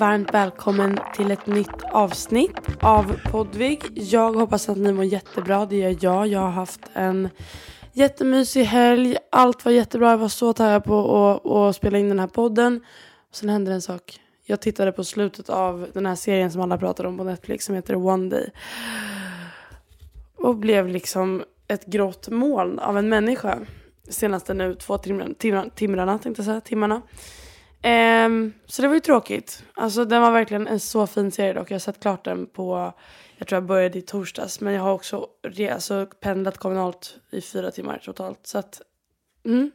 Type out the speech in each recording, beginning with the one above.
Varmt välkommen till ett nytt avsnitt av Podvig. Jag hoppas att ni mår jättebra. Det gör jag. Jag har haft en jättemysig helg. Allt var jättebra. Jag var så taggad på att, att spela in den här podden. Och sen hände en sak. Jag tittade på slutet av den här serien som alla pratar om på Netflix som heter One Day. Och blev liksom ett grått moln av en människa. Senaste nu två timmarna, timmarna, timmarna tänkte jag säga, timmarna. Um, så det var ju tråkigt. Alltså den var verkligen en så fin serie dock. Jag har sett klart den på, jag tror jag började i torsdags. Men jag har också re- alltså, pendlat kommunalt i fyra timmar totalt. Så att, mm.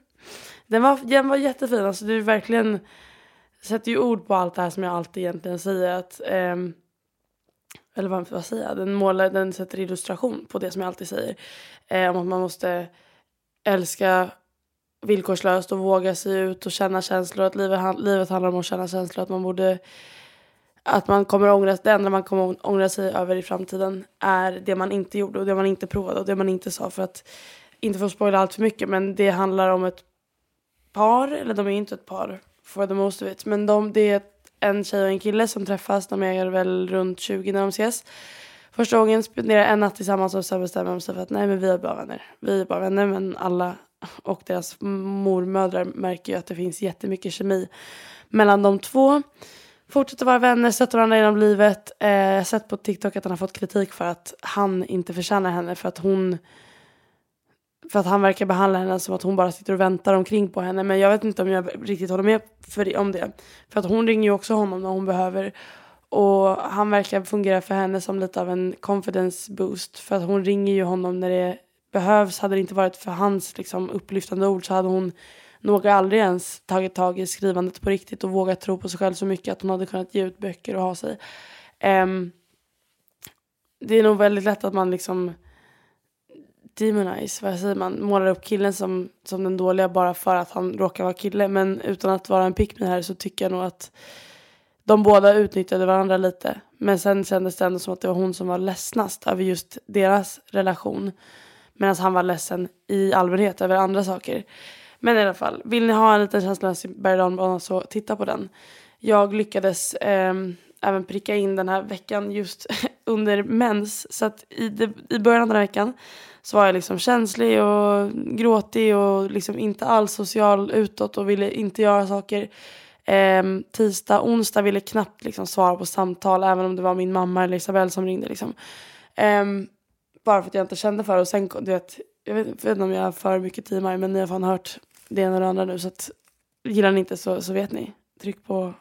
den, var, den var jättefin. Alltså det är verkligen, sätter ju ord på allt det här som jag alltid egentligen säger. Att, um, eller vad, vad säger jag? Den, målar, den sätter illustration på det som jag alltid säger. Ehm, om um, att man måste älska villkorslöst och våga sig ut och känna känslor. Att livet, livet handlar om att känna känslor. Att man borde... Att man kommer ångra, det enda man kommer ångra sig över i framtiden är det man inte gjorde och det man inte provade och det man inte sa. För att, inte för att spoila allt för mycket, men det handlar om ett par, eller de är inte ett par for the most of it. Men de, det är en tjej och en kille som träffas, de är väl runt 20 när de ses. Första gången spenderar en natt tillsammans och sen bestämmer de sig för att nej men vi är bara vänner. Vi är bara vänner men alla och deras mormödrar märker ju att det finns jättemycket kemi mellan de två. Fortsätter vara vänner, stöttar varandra genom livet. Eh, jag har sett på TikTok att han har fått kritik för att han inte förtjänar henne för att hon för att han verkar behandla henne som att hon bara sitter och väntar omkring på henne. Men jag vet inte om jag riktigt håller med för det, om det. För att hon ringer ju också honom när hon behöver. Och han verkar fungera för henne som lite av en confidence boost. För att hon ringer ju honom när det behövs. Hade det inte varit för hans liksom, upplyftande ord så hade hon nog aldrig ens tagit tag i skrivandet på riktigt och vågat tro på sig själv så mycket att hon hade kunnat ge ut böcker och ha sig. Um, det är nog väldigt lätt att man liksom demonize, vad säger man, målar upp killen som, som den dåliga bara för att han råkar vara kille. Men utan att vara en pick me här så tycker jag nog att de båda utnyttjade varandra lite. Men sen kändes det ändå som att det var hon som var ledsnast över just deras relation. Medan han var ledsen i allmänhet över andra saker. Men i alla fall, vill ni ha en liten känslomässig berg dalbana så titta på den. Jag lyckades eh, även pricka in den här veckan just under mens. Så att i, de, i början av den här veckan så var jag liksom känslig och gråtig och liksom inte alls social utåt och ville inte göra saker. Eh, tisdag, onsdag ville knappt liksom svara på samtal även om det var min mamma eller Isabelle som ringde. Liksom. Ehm, bara för att jag inte kände för det. Och sen, du vet, jag vet, jag vet inte om jag har för mycket timmar men ni har fan hört det ena och det andra nu. Så att, gillar ni inte så, så vet ni. Tryck på,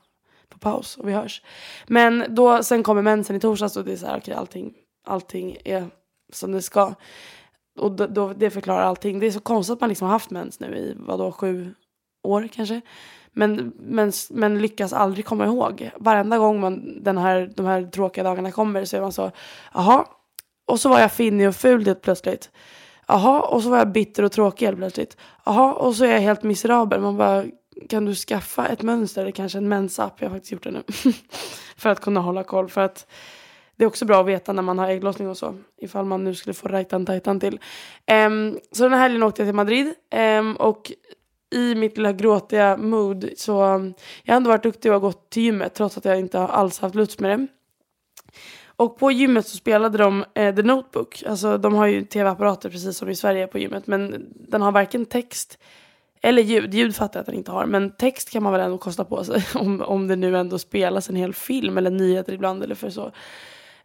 på paus och vi hörs. Men då, sen kommer mensen i torsdags och det är så här, okej allting, allting är som det ska. Och då, då, det förklarar allting. Det är så konstigt att man liksom har haft mens nu i vadå, sju år kanske. Men, men, men lyckas aldrig komma ihåg. Varenda gång man, den här, de här tråkiga dagarna kommer så är man så, jaha. Och så var jag finnig och ful helt plötsligt. Jaha, och så var jag bitter och tråkig helt plötsligt. Jaha, och så är jag helt miserabel. Man bara, kan du skaffa ett mönster eller kanske en mensapp? Jag har faktiskt gjort det nu. för att kunna hålla koll. För att det är också bra att veta när man har ägglossning och så. Ifall man nu skulle få rajtan tajtan till. Um, så den här helgen åkte jag till Madrid. Um, och i mitt lilla gråtiga mood så jag har ändå varit duktig och gått till gymmet trots att jag inte alls haft lust med det. Och på gymmet så spelade de eh, The Notebook. Alltså de har ju tv-apparater precis som i Sverige på gymmet. Men den har varken text eller ljud. Ljud fattar jag att den inte har. Men text kan man väl ändå kosta på sig. Om, om det nu ändå spelas en hel film eller nyheter ibland eller för så.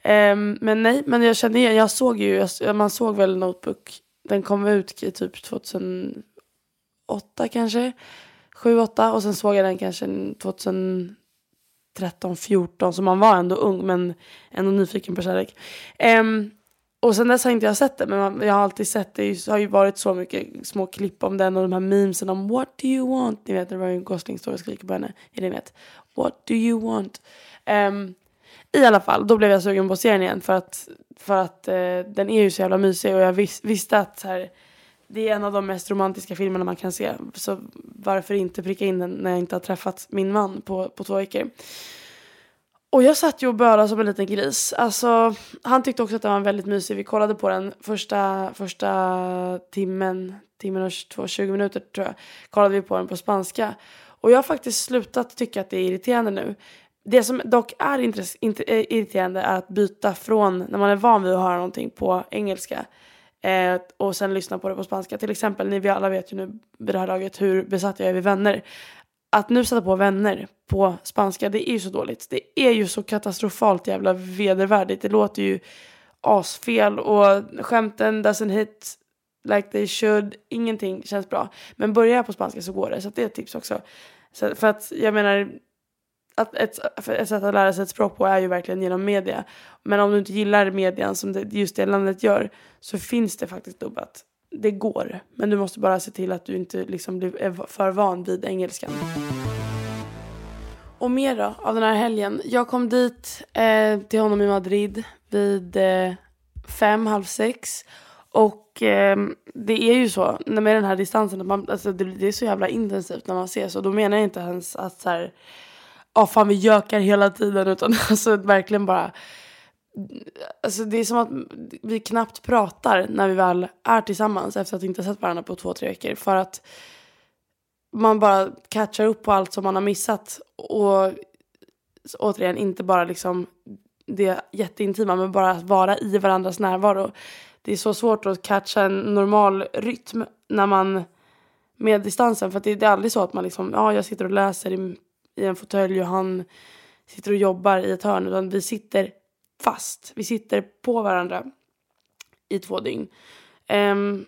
Um, men nej, men jag kände igen. Jag såg ju, jag, man såg väl Notebook. Den kom ut i typ 2008 kanske. 7, 8 och sen såg jag den kanske 2000 13, 14 så man var ändå ung men ändå nyfiken på kärlek. Um, och sen dess har inte jag sett det men man, jag har alltid sett det. Det har ju varit så mycket små klipp om den och de här memesen om what do you want? Ni vet när Ryan Gosling står och skriker på henne. Ja, ni vet. What do you want? Um, I alla fall, då blev jag sugen på serien igen för att, för att uh, den är ju så jävla mysig och jag vis, visste att så här, det är en av de mest romantiska filmerna man kan se. Så varför inte pricka in den när jag inte har träffat min man på, på två veckor. Och jag satt ju och bölade som en liten gris. Alltså, han tyckte också att den var väldigt mysig. Vi kollade på den första, första timmen, timmen och 22, 20 minuter tror jag. Kollade vi på den på spanska. Och jag har faktiskt slutat tycka att det är irriterande nu. Det som dock är eh, irriterande är att byta från när man är van vid att höra någonting på engelska Eh, och sen lyssna på det på spanska. Till exempel, ni alla vet ju nu vid det här laget hur besatt jag är vid vänner. Att nu sätta på vänner på spanska, det är ju så dåligt. Det är ju så katastrofalt jävla vedervärdigt. Det låter ju asfel och skämten doesn't hit like they should. Ingenting känns bra. Men börja på spanska så går det. Så det är ett tips också. Så för att jag menar, att ett, ett sätt att lära sig ett språk på är ju verkligen genom media. Men om du inte gillar median som det, just det landet gör så finns det faktiskt dubbat. Det går, men du måste bara se till att du inte liksom blir för van vid engelskan. Och mer då, av den här helgen. Jag kom dit eh, till honom i Madrid vid eh, fem, halv sex. Och eh, det är ju så med den här distansen, att man, alltså, det, det, är så jävla intensivt när man ses. Och då menar jag inte ens att så här, ja fan vi gökar hela tiden utan alltså verkligen bara Alltså det är som att vi knappt pratar när vi väl är tillsammans efter att inte ha sett varandra på två, tre veckor. För att man bara catchar upp på allt som man har missat. Och återigen, inte bara liksom det jätteintima, men bara att vara i varandras närvaro. Det är så svårt att catcha en normal rytm när man med distansen. För det, det är aldrig så att man liksom, ja jag sitter och läser i i en fåtölj och han sitter och jobbar i ett hörn. Utan vi sitter fast. Vi sitter på varandra i två dygn. Um,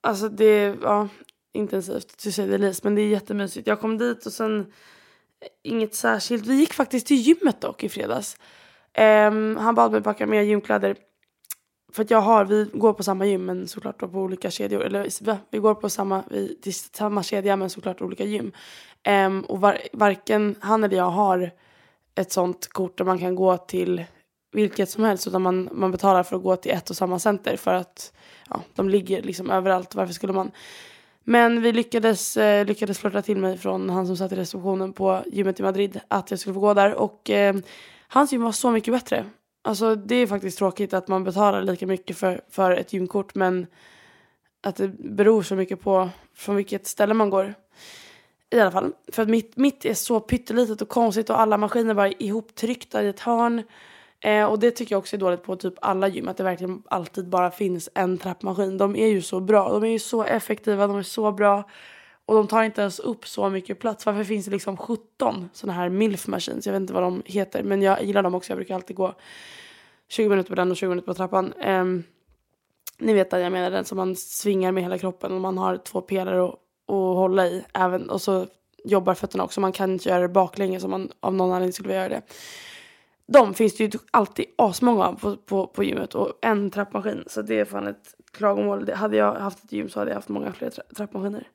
alltså det var ja, intensivt to say the least. Men det är jättemysigt. Jag kom dit och sen eh, inget särskilt. Vi gick faktiskt till gymmet dock i fredags. Um, han bad mig packa med gymkläder. För att jag har, vi går på samma gym men såklart på olika kedjor. Eller vi går på samma, vi, till samma kedja men såklart olika gym. Um, och var, varken han eller jag har ett sånt kort där man kan gå till vilket som helst utan man, man betalar för att gå till ett och samma center för att ja, de ligger liksom överallt. Varför skulle man? Men vi lyckades, eh, lyckades flirta till mig från han som satt i receptionen på gymmet i Madrid att jag skulle få gå där och eh, hans gym var så mycket bättre. Alltså det är faktiskt tråkigt att man betalar lika mycket för, för ett gymkort men att det beror så mycket på från vilket ställe man går. I alla fall. För att mitt, mitt är så pyttelitet och konstigt och alla maskiner bara ihoptryckta i ett hörn. Eh, och det tycker jag också är dåligt på typ alla gym. Att det verkligen alltid bara finns en trappmaskin. De är ju så bra. De är ju så effektiva. De är så bra. Och de tar inte ens upp så mycket plats. Varför finns det liksom 17 sådana här milf machines? Jag vet inte vad de heter. Men jag gillar dem också. Jag brukar alltid gå 20 minuter på den och 20 minuter på trappan. Um, ni vet att jag menar den som man svingar med hela kroppen. Och man har två pelare att hålla i. Även, och så jobbar fötterna också. Man kan inte göra det baklänges om man av någon anledning skulle vilja göra det. De finns det ju alltid asmånga av på, på, på gymmet och en trappmaskin. Så det är fan ett klagomål. Det, hade jag haft ett gym så hade jag haft många fler tra trappmaskiner.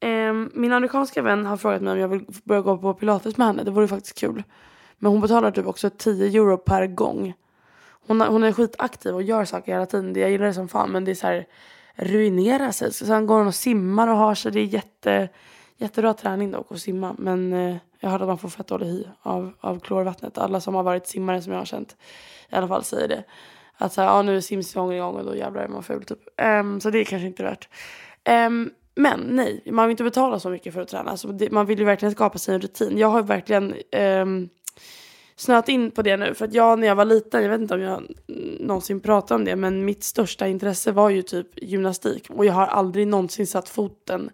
Um, min amerikanska vän har frågat mig om jag vill börja gå på pilates med henne. Det vore faktiskt kul. Men hon betalar typ också 10 euro per gång. Hon, hon är skitaktiv och gör saker hela tiden. Jag gillar det som fan men det är så här ruinera sig. Så sen går hon och simmar och har sig. Det är jätte, jättebra träning dock att simma. Men eh, jag hörde att man får fett dålig hy av, av klorvattnet. Alla som har varit simmare som jag har känt i alla fall säger det. Att så här, ja, nu är simsäsongen igång och då jävlar är man ful typ. Um, så det är kanske inte värt. Um, men nej, man vill inte betala så mycket för att träna. Alltså, det, man vill ju verkligen skapa sig en rutin. Jag har verkligen eh, snöat in på det nu. För att jag när jag var liten, jag vet inte om jag någonsin pratade om det, men mitt största intresse var ju typ gymnastik. Och jag har aldrig någonsin satt foten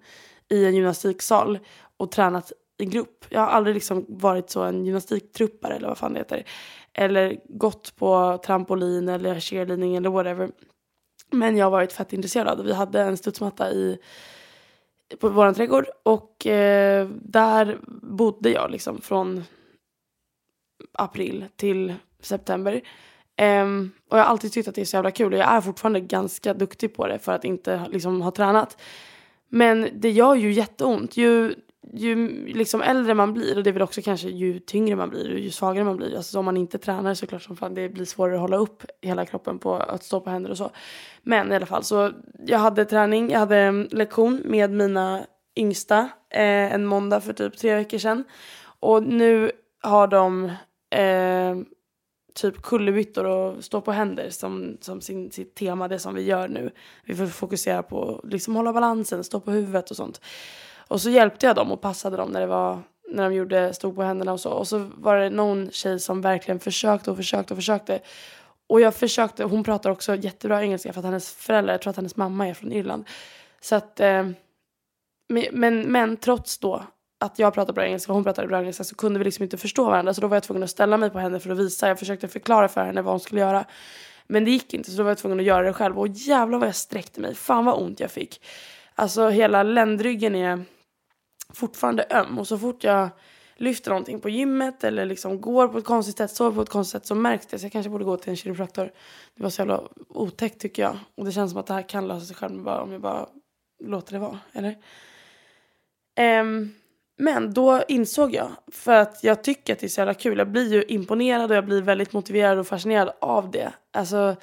i en gymnastiksal och tränat i grupp. Jag har aldrig liksom varit så en gymnastiktruppare eller vad fan det heter. Eller gått på trampolin eller cheerleading eller whatever. Men jag har varit fett intresserad. Vi hade en studsmatta i på vår trädgård och eh, där bodde jag liksom från april till september. Um, och jag har alltid tyckt att det är så jävla kul och jag är fortfarande ganska duktig på det för att inte liksom ha tränat. Men det gör ju jätteont. Ju, ju liksom äldre man blir och det är väl också kanske ju tyngre man blir och ju svagare man blir. Alltså om man inte tränar så klart som fan det blir svårare att hålla upp hela kroppen på att stå på händer och så. Men i alla fall så jag hade träning, jag hade lektion med mina yngsta eh, en måndag för typ tre veckor sedan. Och nu har de eh, typ kullerbyttor och stå på händer som, som sin, sitt tema, det som vi gör nu. Vi får fokusera på liksom hålla balansen, stå på huvudet och sånt. Och så hjälpte jag dem och passade dem när det var när de gjorde, stod på händerna och så. Och så var det någon tjej som verkligen försökte och försökte och försökte. Och jag försökte, hon pratar också jättebra engelska för att hennes föräldrar, jag tror att hennes mamma är från Irland. Så att, eh, men, men trots då att jag pratade bra engelska och hon pratade bra engelska så kunde vi liksom inte förstå varandra. Så då var jag tvungen att ställa mig på henne för att visa. Jag försökte förklara för henne vad hon skulle göra. Men det gick inte så då var jag tvungen att göra det själv. Och jävlar vad jag sträckte mig. Fan vad ont jag fick. Alltså hela ländryggen är fortfarande öm. Och så fort jag lyfter någonting på gymmet eller liksom går på ett konstigt sätt, sover på ett konstigt sätt så märks det. Så jag kanske borde gå till en kiropraktor. Det var så jävla otäckt tycker jag. Och det känns som att det här kan lösa sig själv bara, om jag bara låter det vara. Eller? Um, men då insåg jag, för att jag tycker att det är så jävla kul. Jag blir ju imponerad och jag blir väldigt motiverad och fascinerad av det. Alltså,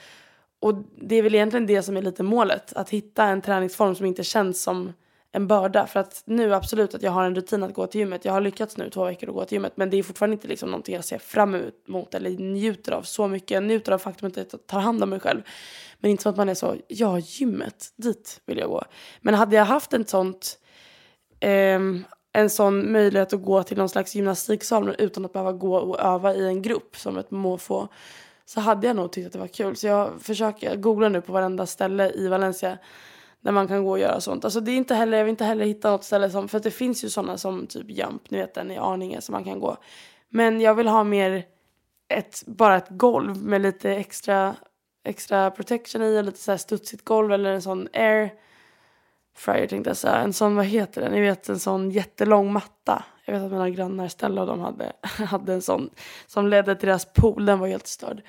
och det är väl egentligen det som är lite målet. Att hitta en träningsform som inte känns som en börda. För att nu absolut att jag har en rutin att gå till gymmet. Jag har lyckats nu två veckor att gå till gymmet. Men det är fortfarande inte liksom någonting jag ser fram emot eller njuter av så mycket. Jag njuter av faktumet att jag tar hand om mig själv. Men inte som att man är så, ja gymmet, dit vill jag gå. Men hade jag haft ett sånt eh, en sån möjlighet att gå till någon slags gymnastiksal utan att behöva gå och öva i en grupp som ett måfå så hade jag nog tyckt att det var kul. Så jag försöker googla nu på varenda ställe i Valencia där man kan gå och göra sånt. Alltså det är inte heller, jag vill inte heller hitta något ställe som, för det finns ju sådana som typ Jump, ni vet den i Arninge som man kan gå. Men jag vill ha mer ett, bara ett golv med lite extra, extra protection i, lite så här studsigt golv eller en sån air fryer tänkte jag säga. En sån, vad heter det? Ni vet en sån jättelång matta. Jag vet att mina grannar Stella och de hade, hade en sån som ledde till deras pool. Den var helt störd.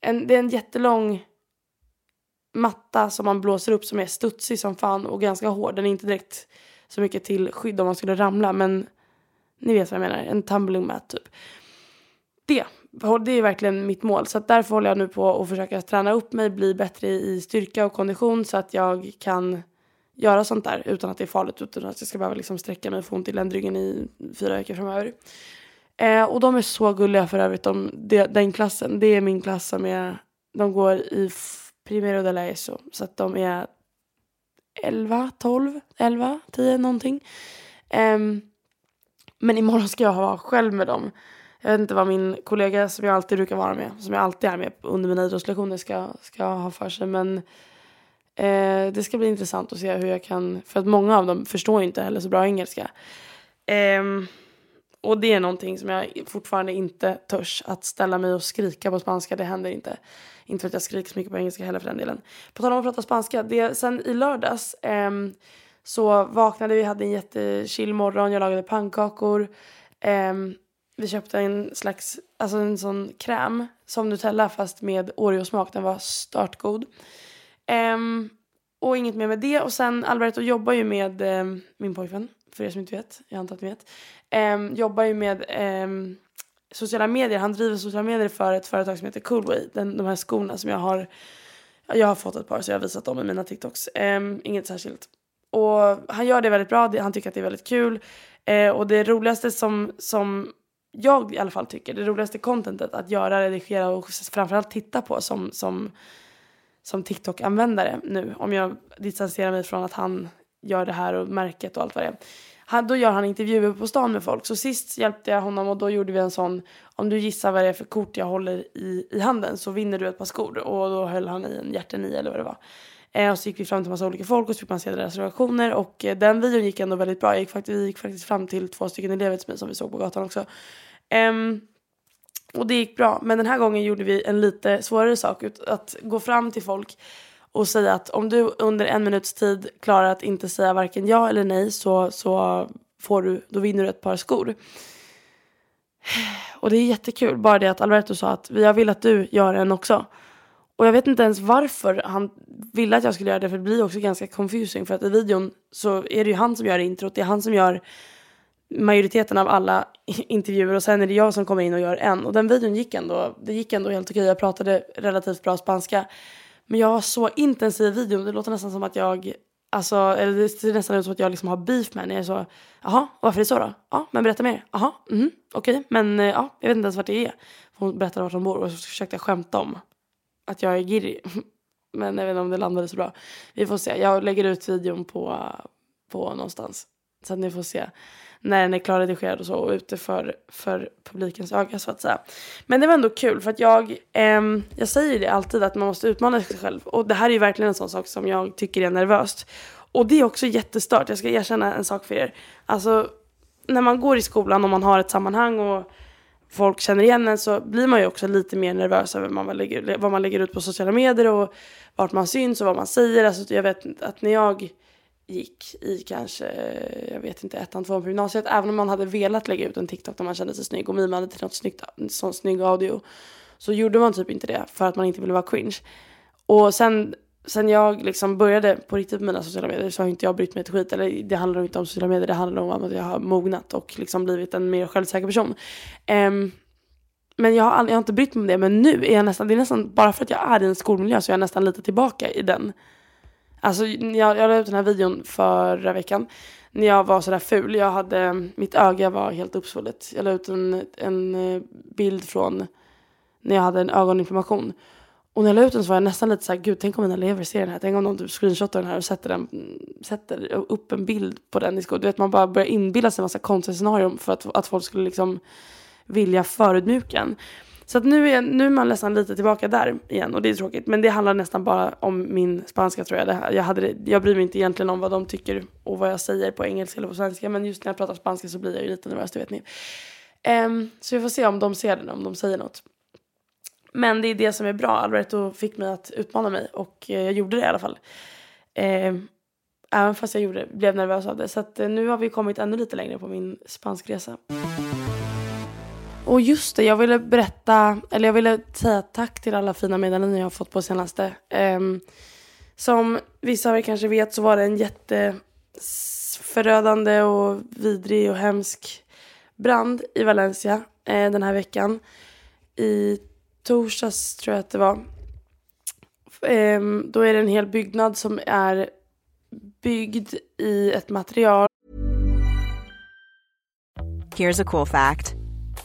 En, det är en jättelång matta som man blåser upp som är studsig som fan och ganska hård. Den är inte direkt så mycket till skydd om man skulle ramla men ni vet vad jag menar. En tumbling mat typ. Det, det är verkligen mitt mål. Så att därför håller jag nu på att försöka träna upp mig, bli bättre i styrka och kondition så att jag kan göra sånt där utan att det är farligt utan att jag ska behöva liksom sträcka mig och få ont i ländryggen i fyra veckor framöver. Eh, och de är så gulliga för övrigt, de, de, den klassen. Det är min klass som är, de går i Primero de la ESO. Så att de är 11, 12, 11, 10 någonting. Um, men imorgon ska jag vara själv med dem. Jag vet inte vad min kollega som jag alltid brukar vara med, som jag alltid är med under mina idrottslektioner ska, ska ha för sig. Men Eh, det ska bli intressant att se hur jag kan, för att många av dem förstår ju inte heller så bra engelska. Eh, och det är någonting som jag fortfarande inte törs att ställa mig och skrika på spanska. Det händer inte. Inte för att jag skriker så mycket på engelska heller för den delen. På tal om att prata spanska. Det, sen i lördags eh, så vaknade vi, hade en jättechill morgon. Jag lagade pannkakor. Eh, vi köpte en slags, alltså en sån kräm som Nutella fast med Oreo-smak. Den var startgod. Eh, och inget mer med det. Och sen Alberto jobbar ju med um, min pojkvän, för er som inte vet, jag antar att ni vet. Um, jobbar ju med um, sociala medier. Han driver sociala medier för ett företag som heter Coolway. Den, de här skorna som jag har, jag har fått ett par så jag har visat dem i mina TikToks. Ehm, inget särskilt. Och han gör det väldigt bra, han tycker att det är väldigt kul. Uh, och det roligaste som, som jag i alla fall tycker, det roligaste contentet att göra, redigera och framförallt titta på som, som som TikTok-användare nu. Om jag distanserar mig från att han gör det här och märket och allt vad det är. Han, då gör han intervjuer på stan med folk. Så sist hjälpte jag honom och då gjorde vi en sån, om du gissar vad det är för kort jag håller i, i handen så vinner du ett par skor. Och då höll han i en hjärteni eller vad det var. Eh, och så gick vi fram till massa olika folk och så fick man se deras reaktioner. Och eh, den videon gick ändå väldigt bra. Gick faktiskt, vi gick faktiskt fram till två stycken elever till mig som vi såg på gatan också. Um, och det gick bra. Men den här gången gjorde vi en lite svårare sak. Att gå fram till folk och säga att om du under en minuts tid klarar att inte säga varken ja eller nej så, så får du, då vinner du ett par skor. Och det är jättekul. Bara det att Alberto sa att jag vill att du gör en också. Och jag vet inte ens varför han ville att jag skulle göra det. För det blir också ganska confusing. För att i videon så är det ju han som gör introt. Det är han som gör majoriteten av alla intervjuer. Och sen är det jag som kommer in och gör en. Och den videon gick ändå, det gick ändå helt okej. Jag pratade relativt bra spanska. Men jag var så intensiv i videon. Det låter nästan som att jag Alltså, eller det ser nästan ut som att jag liksom har beef med henne. Jag är så, jaha, varför är det så då? Ja, men berätta mer. Jaha, mm, okej, okay. men eh, ja, jag vet inte ens vart det är. Hon berättade vart hon bor och så försökte jag skämta om att jag är giri. Men jag vet inte om det landade så bra. Vi får se. Jag lägger ut videon på, på någonstans. Så att ni får se när den är klarredigerad och så och ute för, för publikens öga så att säga. Men det var ändå kul för att jag, eh, jag säger det alltid att man måste utmana sig själv. Och det här är ju verkligen en sån sak som jag tycker är nervöst. Och det är också jättestört, jag ska erkänna en sak för er. Alltså när man går i skolan och man har ett sammanhang och folk känner igen en så blir man ju också lite mer nervös över vad man lägger, vad man lägger ut på sociala medier och vart man syns och vad man säger. Alltså jag vet att när jag gick i kanske, eh, jag vet inte, ettan, tvåan på gymnasiet. Även om man hade velat lägga ut en TikTok där man kände sig snygg och mimade till något snyggt, sån snygg audio. Så gjorde man typ inte det för att man inte ville vara cringe. Och sen, sen jag liksom började på riktigt med mina sociala medier så har inte jag brytt mig ett skit. Eller det handlar inte om sociala medier, det handlar om att jag har mognat och liksom blivit en mer självsäker person. Um, men jag har, aldrig, jag har inte brytt mig om det. Men nu är jag nästan, det är nästan, bara för att jag är i en skolmiljö så är jag nästan lite tillbaka i den Alltså jag, jag la ut den här videon förra veckan. När jag var sådär ful. Jag hade, mitt öga var helt uppsvullet. Jag la ut en, en eh, bild från när jag hade en ögoninflammation. Och när jag la ut den så var jag nästan lite såhär, gud tänk om mina elever ser den här. Tänk om de typ screenshotar den här och sätter, den, sätter upp en bild på den i skolan. Du vet man bara börjar inbilla sig en massa konstiga scenarion för att, att folk skulle liksom vilja förödmjuka en. Så att nu, är, nu är man nästan lite tillbaka där igen och det är tråkigt. Men det handlar nästan bara om min spanska tror jag. Det, jag, hade, jag bryr mig inte egentligen om vad de tycker och vad jag säger på engelska eller på svenska. Men just när jag pratar spanska så blir jag ju lite nervös, det vet ni. Um, så vi får se om de ser det, om de säger något. Men det är det som är bra. Alberto fick mig att utmana mig och eh, jag gjorde det i alla fall. Um, även fast jag gjorde, blev nervös av det. Så att, eh, nu har vi kommit ännu lite längre på min spanskresa. resa. Och just det, jag ville berätta, eller jag ville säga tack till alla fina meddelanden jag har fått på senaste. Um, som vissa av er kanske vet så var det en jätteförödande och vidrig och hemsk brand i Valencia eh, den här veckan. I torsdags tror jag att det var. Um, då är det en hel byggnad som är byggd i ett material. Here's a cool fact.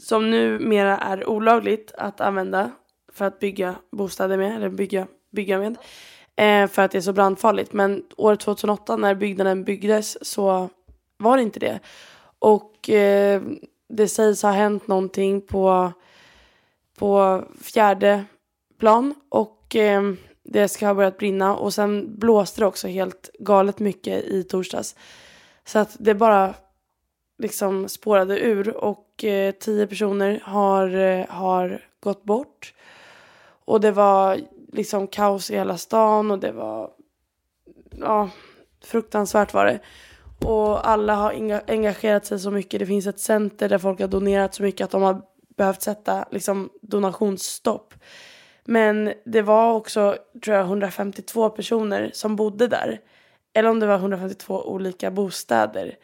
Som numera är olagligt att använda för att bygga bostäder med, eller bygga, bygga med. Eh, för att det är så brandfarligt. Men år 2008 när byggnaden byggdes så var det inte det. Och eh, det sägs ha hänt någonting på, på fjärde plan. Och eh, det ska ha börjat brinna och sen blåste det också helt galet mycket i torsdags. Så att det bara liksom spårade ur och eh, tio personer har, eh, har gått bort. Och det var liksom kaos i hela stan och det var ja, fruktansvärt var det. Och alla har engagerat sig så mycket. Det finns ett center där folk har donerat så mycket att de har behövt sätta liksom, donationsstopp. Men det var också, tror jag, 152 personer som bodde där. Eller om det var 152 olika bostäder.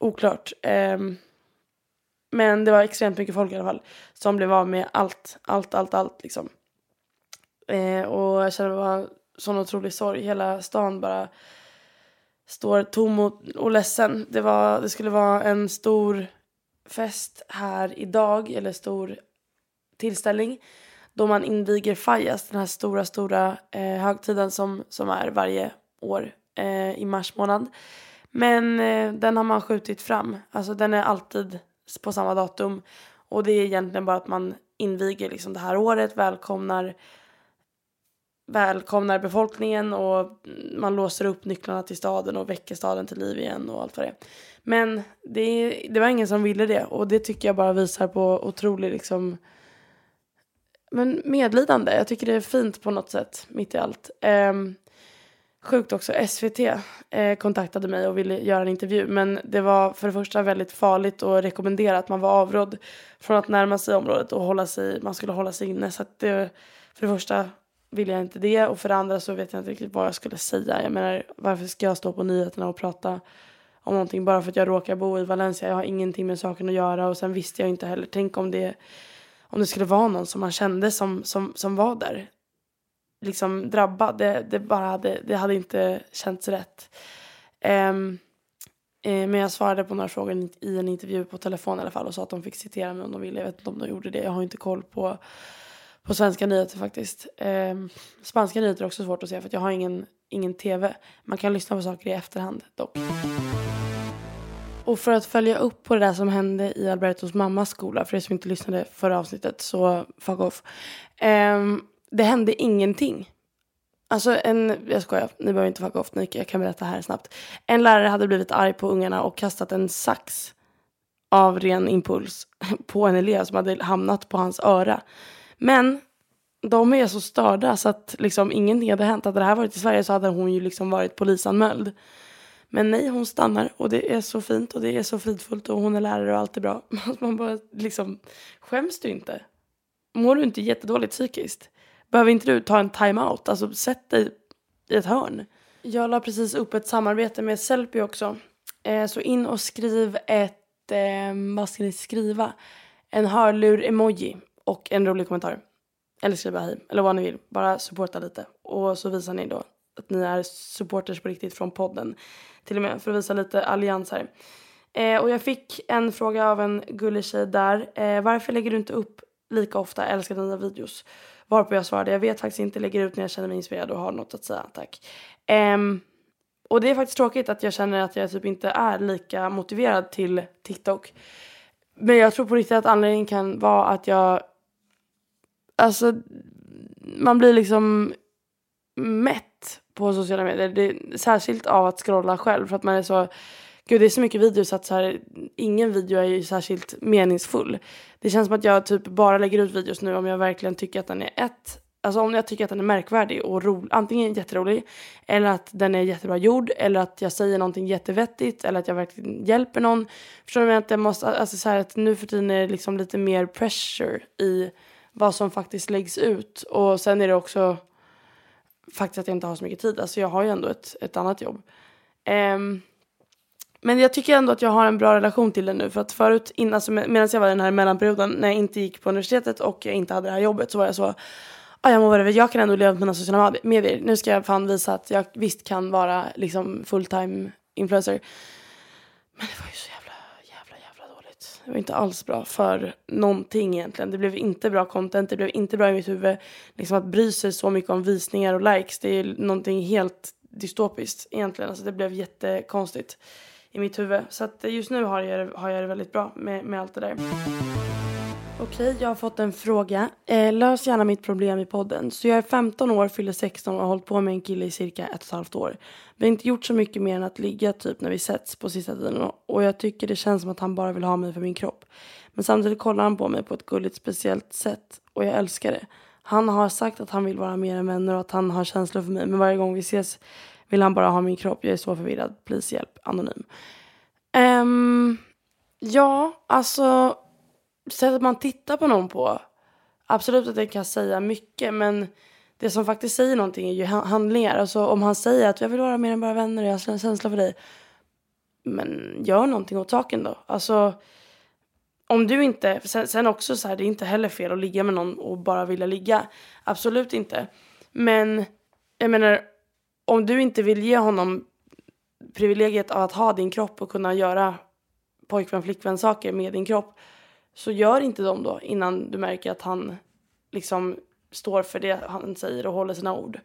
Oklart. Um, men det var extremt mycket folk i alla fall som blev av med allt, allt, allt, allt liksom. Uh, och jag kände bara sån otrolig sorg. Hela stan bara står tom och, och ledsen. Det, var, det skulle vara en stor fest här idag, eller stor tillställning då man inviger Fajas, den här stora, stora eh, högtiden som, som är varje år eh, i mars månad. Men eh, den har man skjutit fram. Alltså den är alltid på samma datum. Och det är egentligen bara att man inviger liksom det här året, välkomnar välkomnar befolkningen och man låser upp nycklarna till staden och väcker staden till liv igen och allt vad det är. Men det, det var ingen som ville det och det tycker jag bara visar på otrolig liksom men medlidande. Jag tycker det är fint på något sätt mitt i allt. Eh, sjukt också, SVT eh, kontaktade mig och ville göra en intervju men det var för det första väldigt farligt och rekommenderat. Man var avrådd från att närma sig området och hålla sig, man skulle hålla sig inne. Så att det, för det första ville jag inte det och för det andra så vet jag inte riktigt vad jag skulle säga. Jag menar varför ska jag stå på nyheterna och prata om någonting bara för att jag råkar bo i Valencia. Jag har ingenting med saken att göra och sen visste jag inte heller. Tänk om det, om det skulle vara någon som man kände som, som, som var där. Liksom drabbad. Det, det bara hade, det hade inte känts rätt. Um, men jag svarade på några frågor i en intervju på telefon i alla fall och sa att de fick citera mig om de ville. Jag vet inte om de gjorde det. Jag har inte koll på på svenska nyheter faktiskt. Eh, spanska nyheter är också svårt att se för jag har ingen, ingen tv. Man kan lyssna på saker i efterhand dock. Och för att följa upp på det där som hände i Albertos mammas skola, för er som inte lyssnade förra avsnittet, så fuck off. Eh, det hände ingenting. Alltså en, jag skojar, ni behöver inte fucka off, jag kan berätta här snabbt. En lärare hade blivit arg på ungarna och kastat en sax av ren impuls på en elev som hade hamnat på hans öra. Men de är så störda så att liksom ingenting hade hänt. Hade det här varit i Sverige så hade hon ju liksom varit polisanmäld. Men nej, hon stannar och det är så fint och det är så fridfullt och hon är lärare och allt är bra. Man bara liksom, skäms du inte? Mår du inte jättedåligt psykiskt? Behöver inte du ta en time-out? Alltså sätt dig i ett hörn. Jag la precis upp ett samarbete med Sellpy också. Eh, så in och skriv ett, eh, vad ska ni skriva? En hörlur-emoji och en rolig kommentar. Eller skriva hej, eller vad ni vill. Bara supporta lite. Och så visar ni då att ni är supporters på riktigt från podden. Till och med för att visa lite allians här. Eh, och jag fick en fråga av en gullig tjej där. Eh, varför lägger du inte upp lika ofta älskar dina videos? Varpå jag svarade, jag vet faktiskt inte, lägger ut när jag känner mig inspirerad och har något att säga, tack. Um, och det är faktiskt tråkigt att jag känner att jag typ inte är lika motiverad till TikTok. Men jag tror på riktigt att anledningen kan vara att jag alltså man blir liksom mätt på sociala medier. Det, särskilt av att scrolla själv för att man är så Gud det är så mycket videos att så här, ingen video är ju särskilt meningsfull. Det känns som att jag typ bara lägger ut videos nu om jag verkligen tycker att den är ett Alltså om jag tycker att den är märkvärdig och rolig, antingen jätterolig eller att den är jättebra gjord eller att jag säger någonting jättevettigt eller att jag verkligen hjälper någon. Förstår du? Att jag måste, alltså så här, att nu för tiden är det liksom lite mer pressure i vad som faktiskt läggs ut. Och sen är det också faktiskt att jag inte har så mycket tid. Alltså jag har ju ändå ett, ett annat jobb. Um, men jag tycker ändå att jag har en bra relation till det nu. För att förut, in, alltså med, medan jag var i den här mellanperioden när jag inte gick på universitetet och jag inte hade det här jobbet så var jag så ah, jag, må vara, jag kan ändå leva på mina sociala medier. Nu ska jag fan visa att jag visst kan vara liksom fulltime influencer. Men det var ju så jävla, jävla, jävla dåligt. det var inte alls bra för någonting egentligen. Det blev inte bra content, det blev inte bra i mitt huvud. Liksom att bry sig så mycket om visningar och likes, det är någonting helt dystopiskt egentligen. Alltså det blev jättekonstigt i mitt huvud. Så att just nu har jag, har jag det väldigt bra med, med allt det där. Okej, jag har fått en fråga. Eh, lös gärna mitt problem i podden. Så jag är 15 år, fyller 16 och har hållit på med en kille i cirka ett och ett halvt år. Vi har inte gjort så mycket mer än att ligga typ när vi sätts på sista tiden och jag tycker det känns som att han bara vill ha mig för min kropp. Men samtidigt kollar han på mig på ett gulligt speciellt sätt och jag älskar det. Han har sagt att han vill vara mer än vänner och att han har känslor för mig men varje gång vi ses vill han bara ha min kropp. Jag är så förvirrad. Please hjälp. Anonym. Um, ja, alltså sättet man tittar på någon på. Absolut att det kan säga mycket men det som faktiskt säger någonting är ju handlingar. Alltså om han säger att jag vill vara mer än bara vänner och jag har en känsla för dig. Men gör någonting åt saken då. Alltså om du inte, sen, sen också så här, det är inte heller fel att ligga med någon och bara vilja ligga. Absolut inte. Men jag menar, om du inte vill ge honom privilegiet av att ha din kropp och kunna göra pojkvän flickvän saker med din kropp så gör inte dem då innan du märker att han liksom står för det han säger och håller sina ord.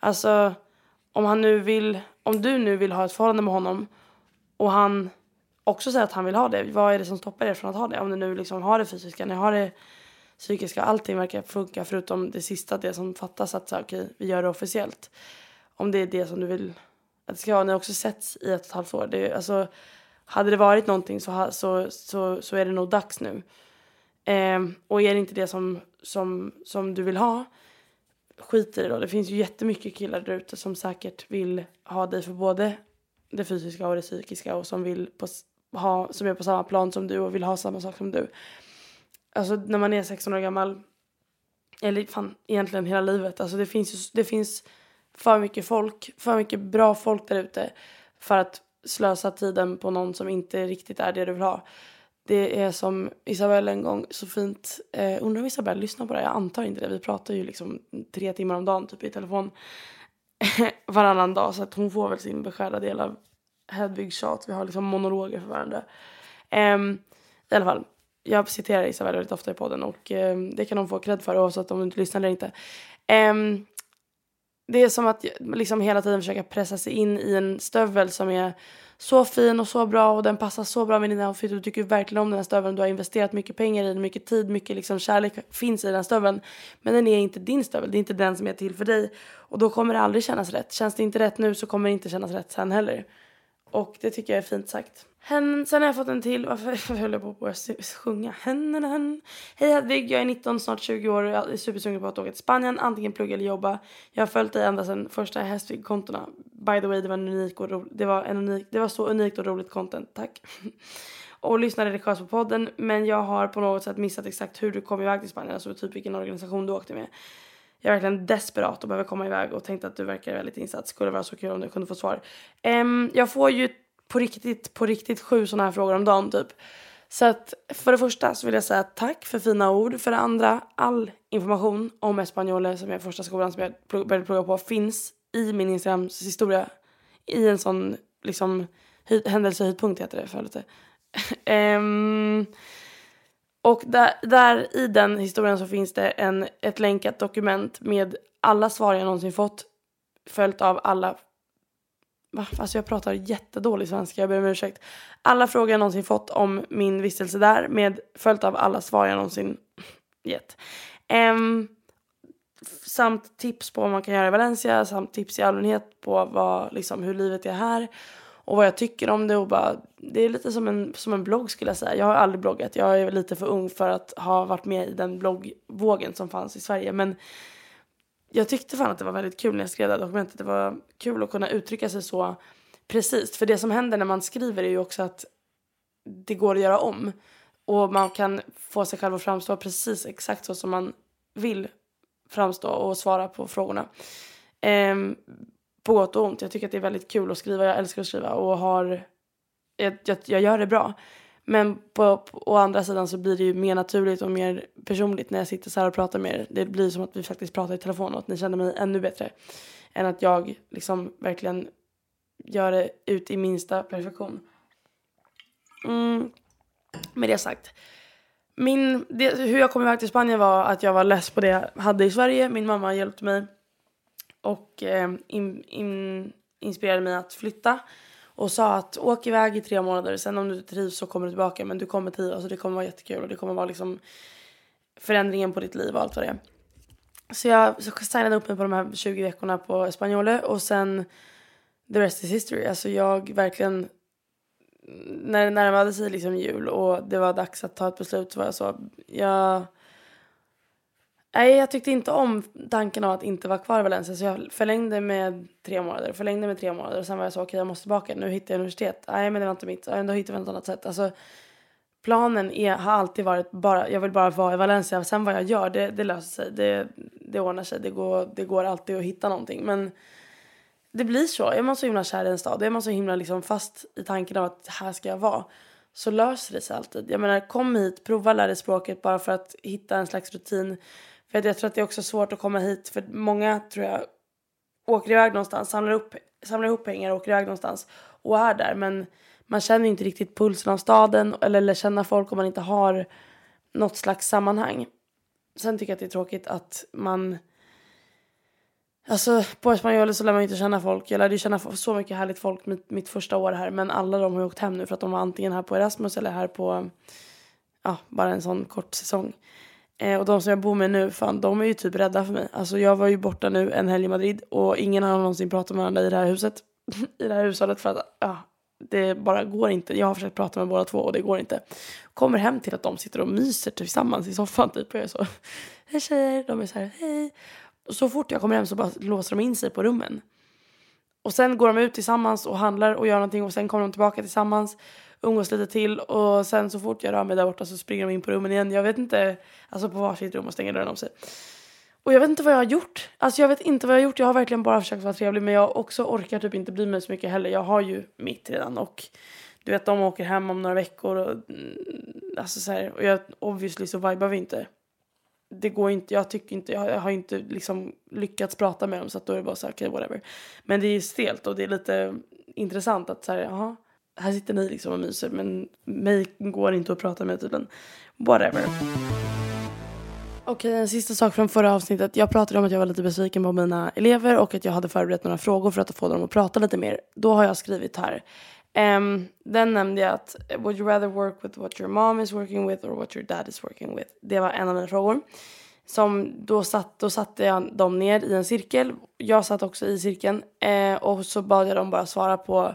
Alltså om han nu vill, om du nu vill ha ett förhållande med honom och han också säger att han vill ha det, vad är det som stoppar er från att ha det? Om ni nu liksom har det fysiska, ni har det psykiska, allting verkar funka förutom det sista, det som fattas att så, okej, vi gör det officiellt. Om det är det som du vill att det ska vara, ni har också setts i ett och ett halvt år. Det, alltså, hade det varit någonting så, så, så, så är det nog dags nu. Eh, och är det inte det som, som, som du vill ha, skit i det då. Det finns ju jättemycket killar där ute som säkert vill ha dig för både det fysiska och det psykiska och som vill på, ha, som är på samma plan som du och vill ha samma sak som du. Alltså när man är 16 år gammal, eller fan egentligen hela livet, alltså det finns, ju, det finns för mycket folk, för mycket bra folk där ute för att slösa tiden på någon som inte riktigt är det du vill ha. Det är som Isabelle en gång så fint, eh, undrar om Isabelle lyssnar på det, jag antar inte det, vi pratar ju liksom tre timmar om dagen typ i telefon varannan dag så att hon får väl sin beskärda del av Hedvigs tjat, vi har liksom monologer för varandra. Um, I alla fall, jag citerar Isabelle väldigt ofta i podden och um, det kan hon få cred för oavsett om hon inte lyssnar eller inte. Um, det är som att liksom hela tiden försöka pressa sig in i en stövel som är så fin och så bra och den passar så bra med din outfit och du tycker verkligen om den här stöveln. Du har investerat mycket pengar i den, mycket tid, mycket liksom kärlek finns i den stöveln. Men den är inte din stövel, det är inte den som är till för dig. Och då kommer det aldrig kännas rätt. Känns det inte rätt nu så kommer det inte kännas rätt sen heller. Och det tycker jag är fint sagt. Hen, sen har jag fått en till. Varför höll jag på att börja sjunga? Hen, hen. Hej Hedvig, jag är 19, snart 20 år och jag är supersugen på att åka till Spanien. Antingen plugga eller jobba. Jag har följt dig ända sedan första Hästvig-kontona. By the way, det var, en unik och ro, det, var en unik, det var så unikt och roligt content. Tack. och lyssnade religiöst på podden. Men jag har på något sätt missat exakt hur du kom iväg till Spanien. Alltså typ vilken organisation du åkte med. Jag är verkligen desperat och behöver komma iväg och tänkte att du verkar väldigt insatt. Skulle vara så kul om du kunde få svar. Um, jag får ju på riktigt, på riktigt sju sådana här frågor om dagen typ. Så att för det första så vill jag säga tack för fina ord. För det andra, all information om Espanjole som är första skolan som jag började plugga på finns i min Instagrams historia. I en sån liksom händelsehöjdpunkt heter det för lite. um, och där, där i den historien så finns det en, ett länkat dokument med alla svar jag någonsin fått följt av alla Va? Alltså jag pratar jättedålig svenska, jag ber om ursäkt. Alla frågor jag någonsin fått om min vistelse där med följt av alla svar jag någonsin gett. Um, samt tips på vad man kan göra i Valencia, samt tips i allmänhet på vad, liksom, hur livet är här och vad jag tycker om det. Och bara, det är lite som en, som en blogg skulle jag säga. Jag har aldrig bloggat, jag är lite för ung för att ha varit med i den bloggvågen som fanns i Sverige. Men jag tyckte fan att det var väldigt kul när jag skrev det här dokumentet. Det var kul att kunna uttrycka sig så precis. För det som händer när man skriver är ju också att det går att göra om. Och man kan få sig själv att framstå precis exakt så som man vill framstå och svara på frågorna. Um, på gott och ont. Jag tycker att det är väldigt kul att skriva. Jag älskar att skriva och har... Jag, jag, jag gör det bra. Men på, på, å andra sidan så blir det ju mer naturligt och mer personligt när jag sitter så här och pratar med er. Det blir som att vi faktiskt pratar i telefon och att ni känner mig ännu bättre. Än att jag liksom verkligen gör det ut i minsta perfektion. Mm. Med det sagt. Min, det, hur jag kom iväg till Spanien var att jag var less på det jag hade i Sverige. Min mamma hjälpte mig och eh, in, in, inspirerade mig att flytta och sa att åk iväg i tre månader. Sen om du trivs så kommer du tillbaka. Men du kommer trivas alltså och det kommer vara jättekul. Och det kommer vara liksom förändringen på ditt liv och allt vad det är. Så jag så signade upp mig på de här 20 veckorna på Espanyole och sen the rest is history. Alltså jag verkligen, när det närmade sig liksom jul och det var dags att ta ett beslut så var jag så, jag Nej, jag tyckte inte om tanken av att inte vara kvar i Valencia så jag förlängde med tre månader, förlängde med tre månader och sen var jag så okej okay, jag måste tillbaka, nu hittar jag universitet. Nej men det var inte mitt, då hittar vi något annat sätt. Alltså planen är, har alltid varit bara, jag vill bara vara i Valencia, sen vad jag gör det, det löser sig, det, det ordnar sig, det går, det går alltid att hitta någonting. Men det blir så, är man så himla kär i en stad, är man så himla liksom fast i tanken av att här ska jag vara så löser det sig alltid. Jag menar kom hit, prova lära dig språket bara för att hitta en slags rutin för jag tror att det är också svårt att komma hit för många tror jag åker iväg någonstans, samlar, upp, samlar ihop pengar och åker iväg någonstans och är där. Men man känner inte riktigt pulsen av staden eller lär känna folk om man inte har något slags sammanhang. Sen tycker jag att det är tråkigt att man Alltså på Espanyol så lär man ju inte känna folk. Jag lärde ju känna så mycket härligt folk mitt, mitt första år här. Men alla de har ju åkt hem nu för att de var antingen här på Erasmus eller här på ja, bara en sån kort säsong. Eh, och de som jag bor med nu, fan de är ju typ rädda för mig. Alltså jag var ju borta nu en helg i Madrid och ingen har någonsin pratat med varandra i det här huset. I det här hushållet för att ja, det bara går inte. Jag har försökt prata med båda två och det går inte. Kommer hem till att de sitter och myser typ tillsammans i soffan typ och jag är så. Hej tjejer, de är så här hej. Och så fort jag kommer hem så bara låser de in sig på rummen. Och sen går de ut tillsammans och handlar och gör någonting och sen kommer de tillbaka tillsammans umgås lite till och sen så fort jag rör mig där borta så springer de in på rummen igen. Jag vet inte, alltså på varsitt rum och stänger dörren om sig. Och jag vet inte vad jag har gjort. Alltså jag vet inte vad jag har gjort. Jag har verkligen bara försökt vara trevlig men jag också orkar typ inte bry mig så mycket heller. Jag har ju mitt redan och du vet de åker hem om några veckor och mm, alltså så här, och jag obviously så vibar vi inte. Det går inte, jag tycker inte, jag har inte liksom lyckats prata med dem så att då är det bara så okej okay, whatever. Men det är stelt och det är lite intressant att så här, jaha här sitter ni liksom och myser men mig går inte att prata med tydligen. Whatever. Okej, en sista sak från förra avsnittet. Jag pratade om att jag var lite besviken på mina elever och att jag hade förberett några frågor för att få dem att prata lite mer. Då har jag skrivit här. Um, den nämnde jag att would you rather work with what your mom is working with or what your dad is working with? Det var en av mina frågor. Som då, satt, då satte jag dem ner i en cirkel. Jag satt också i cirkeln eh, och så bad jag dem bara svara på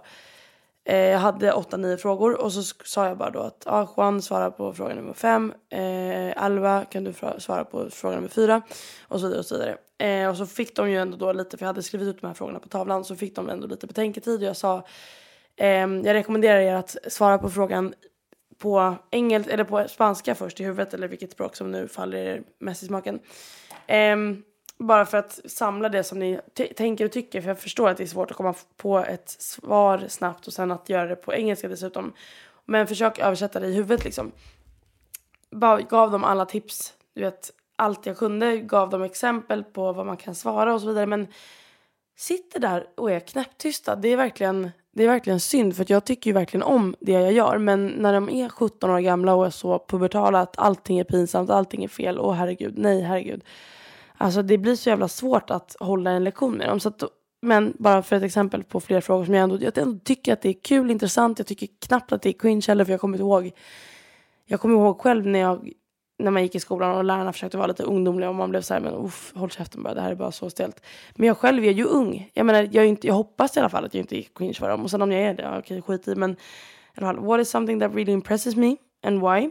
Eh, jag hade åtta, nio frågor och så sa jag bara då att ah, Juan svarar på fråga nummer fem. Eh, Alva kan du svara på fråga nummer fyra. Och så vidare och så vidare. Eh, och så fick de ju ändå då lite, för jag hade skrivit ut de här frågorna på tavlan, så fick de ändå lite betänketid och jag sa eh, jag rekommenderar er att svara på frågan på engelska eller på spanska först i huvudet eller vilket språk som nu faller er mest i smaken. Um, bara för att samla det som ni tänker och tycker. För jag förstår att det är svårt att komma på ett svar snabbt och sen att göra det på engelska dessutom. Men försök översätta det i huvudet liksom. Bara gav dem alla tips, du vet allt jag kunde, gav dem exempel på vad man kan svara och så vidare. Men sitter där och är knäpptysta, det är verkligen, det är verkligen synd för jag tycker ju verkligen om det jag gör. Men när de är 17 år gamla och är så pubertala att allting är pinsamt, allting är fel, och herregud, nej herregud Alltså det blir så jävla svårt att hålla en lektion med dem. Så att, men bara för ett exempel på fler frågor som jag ändå, jag ändå tycker att det är kul, intressant. Jag tycker knappt att det är cringe heller för jag kommer ihåg. Jag kommer ihåg själv när jag när man gick i skolan och lärarna försökte vara lite ungdomliga och man blev så här, men uff, håll käften bara, det här är bara så stelt. Men jag själv är ju ung. Jag menar, jag, inte, jag hoppas i alla fall att jag inte är cringe för dem. Och sen om jag är det, ja, okej, skit i. Men i alla fall, what is something that really impresses me and why?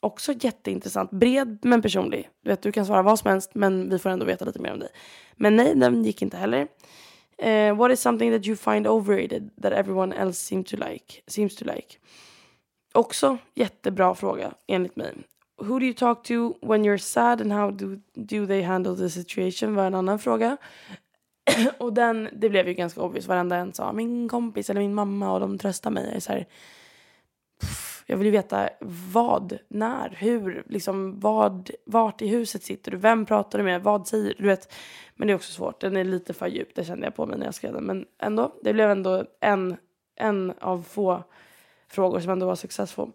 Också jätteintressant. Bred men personlig. Du vet, du kan svara vad som helst men vi får ändå veta lite mer om dig. Men nej, den gick inte heller. Uh, what is something that you find overrated that everyone else seem to like, seems to like? Också jättebra fråga enligt mig. Who do you talk to when you're sad and how do, do they handle the situation var en annan fråga. och den, det blev ju ganska obvious. Varenda en sa min kompis eller min mamma och de tröstar mig. Jag är så här, jag vill ju veta vad, när, hur, liksom vad, vart i huset sitter du, vem pratar du med, vad säger du? vet. Men det är också svårt, den är lite för djup, det kände jag på mig när jag skrev den. Men ändå, det blev ändå en, en av få frågor som ändå var successful.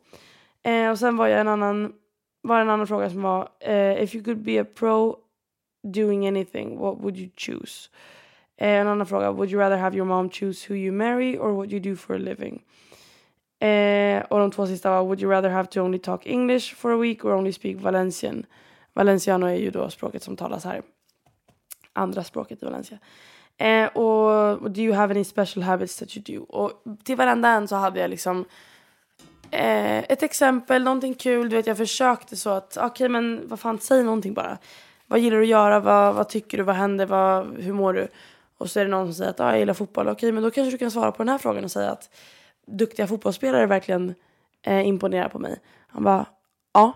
Eh, och sen var jag en annan, var en annan fråga som var eh, If you could be a pro doing anything, what would you choose? Eh, en annan fråga, would you rather have your mom choose who you marry or what you do for a living? Eh, och de två sista var Would you rather have to only talk English for a week or only speak Valencian? Valenciano är ju då språket som talas här. Andra språket i Valencia. Eh, och do you have any special habits that you do? Och till varenda en så hade jag liksom eh, ett exempel, någonting kul. Du vet, jag försökte så att, okej okay, men vad fan, säg någonting bara. Vad gillar du att göra? Vad, vad tycker du? Vad händer? Vad, hur mår du? Och så är det någon som säger att ah, jag gillar fotboll. Okej, okay, men då kanske du kan svara på den här frågan och säga att duktiga fotbollsspelare verkligen eh, imponerar på mig. Han bara, ja.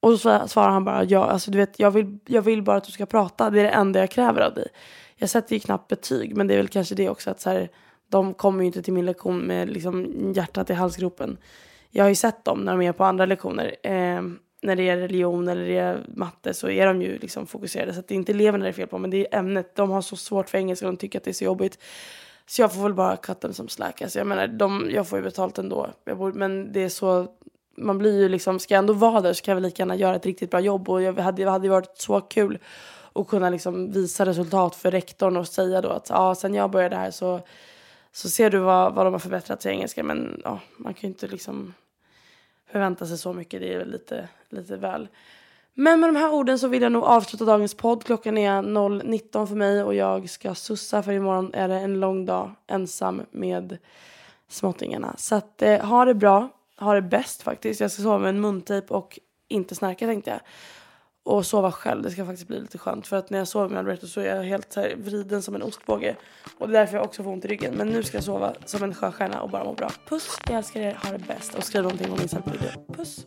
Och så svarar han bara, ja, alltså du vet, jag vill, jag vill bara att du ska prata. Det är det enda jag kräver av dig. Jag sätter ju knappt betyg, men det är väl kanske det också att så här, de kommer ju inte till min lektion med liksom hjärtat i halsgropen. Jag har ju sett dem när de är på andra lektioner. Eh, när det är religion eller det är matte så är de ju liksom fokuserade. Så det är inte eleverna det är fel på, men det är ämnet. De har så svårt för engelska och de tycker att det är så jobbigt. Så jag får väl bara cut them som slack. Alltså jag menar, de, jag får ju betalt ändå. Bor, men det är så, man blir ju liksom, ska jag ändå vara där så kan jag väl lika gärna göra ett riktigt bra jobb. Och jag hade, det hade ju varit så kul att kunna liksom visa resultat för rektorn och säga då att ja, sen jag började här så, så ser du vad, vad de har förbättrat sig i engelska. Men ja, man kan ju inte liksom förvänta sig så mycket. Det är väl lite, lite väl. Men med de här orden så vill jag nog avsluta dagens podd. Klockan är 0.19 för mig och jag ska sussa för imorgon är det en lång dag ensam med småttingarna. Så att eh, ha det bra, ha det bäst faktiskt. Jag ska sova med en muntejp och inte snarka tänkte jag. Och sova själv, det ska faktiskt bli lite skönt. För att när jag sover med Alberto så är jag helt så här vriden som en ostbåge. Och det är därför jag också får ont i ryggen. Men nu ska jag sova som en sjöstjärna och bara må bra. Puss, jag älskar er, ha det bäst. Och skriv någonting om min video. Puss!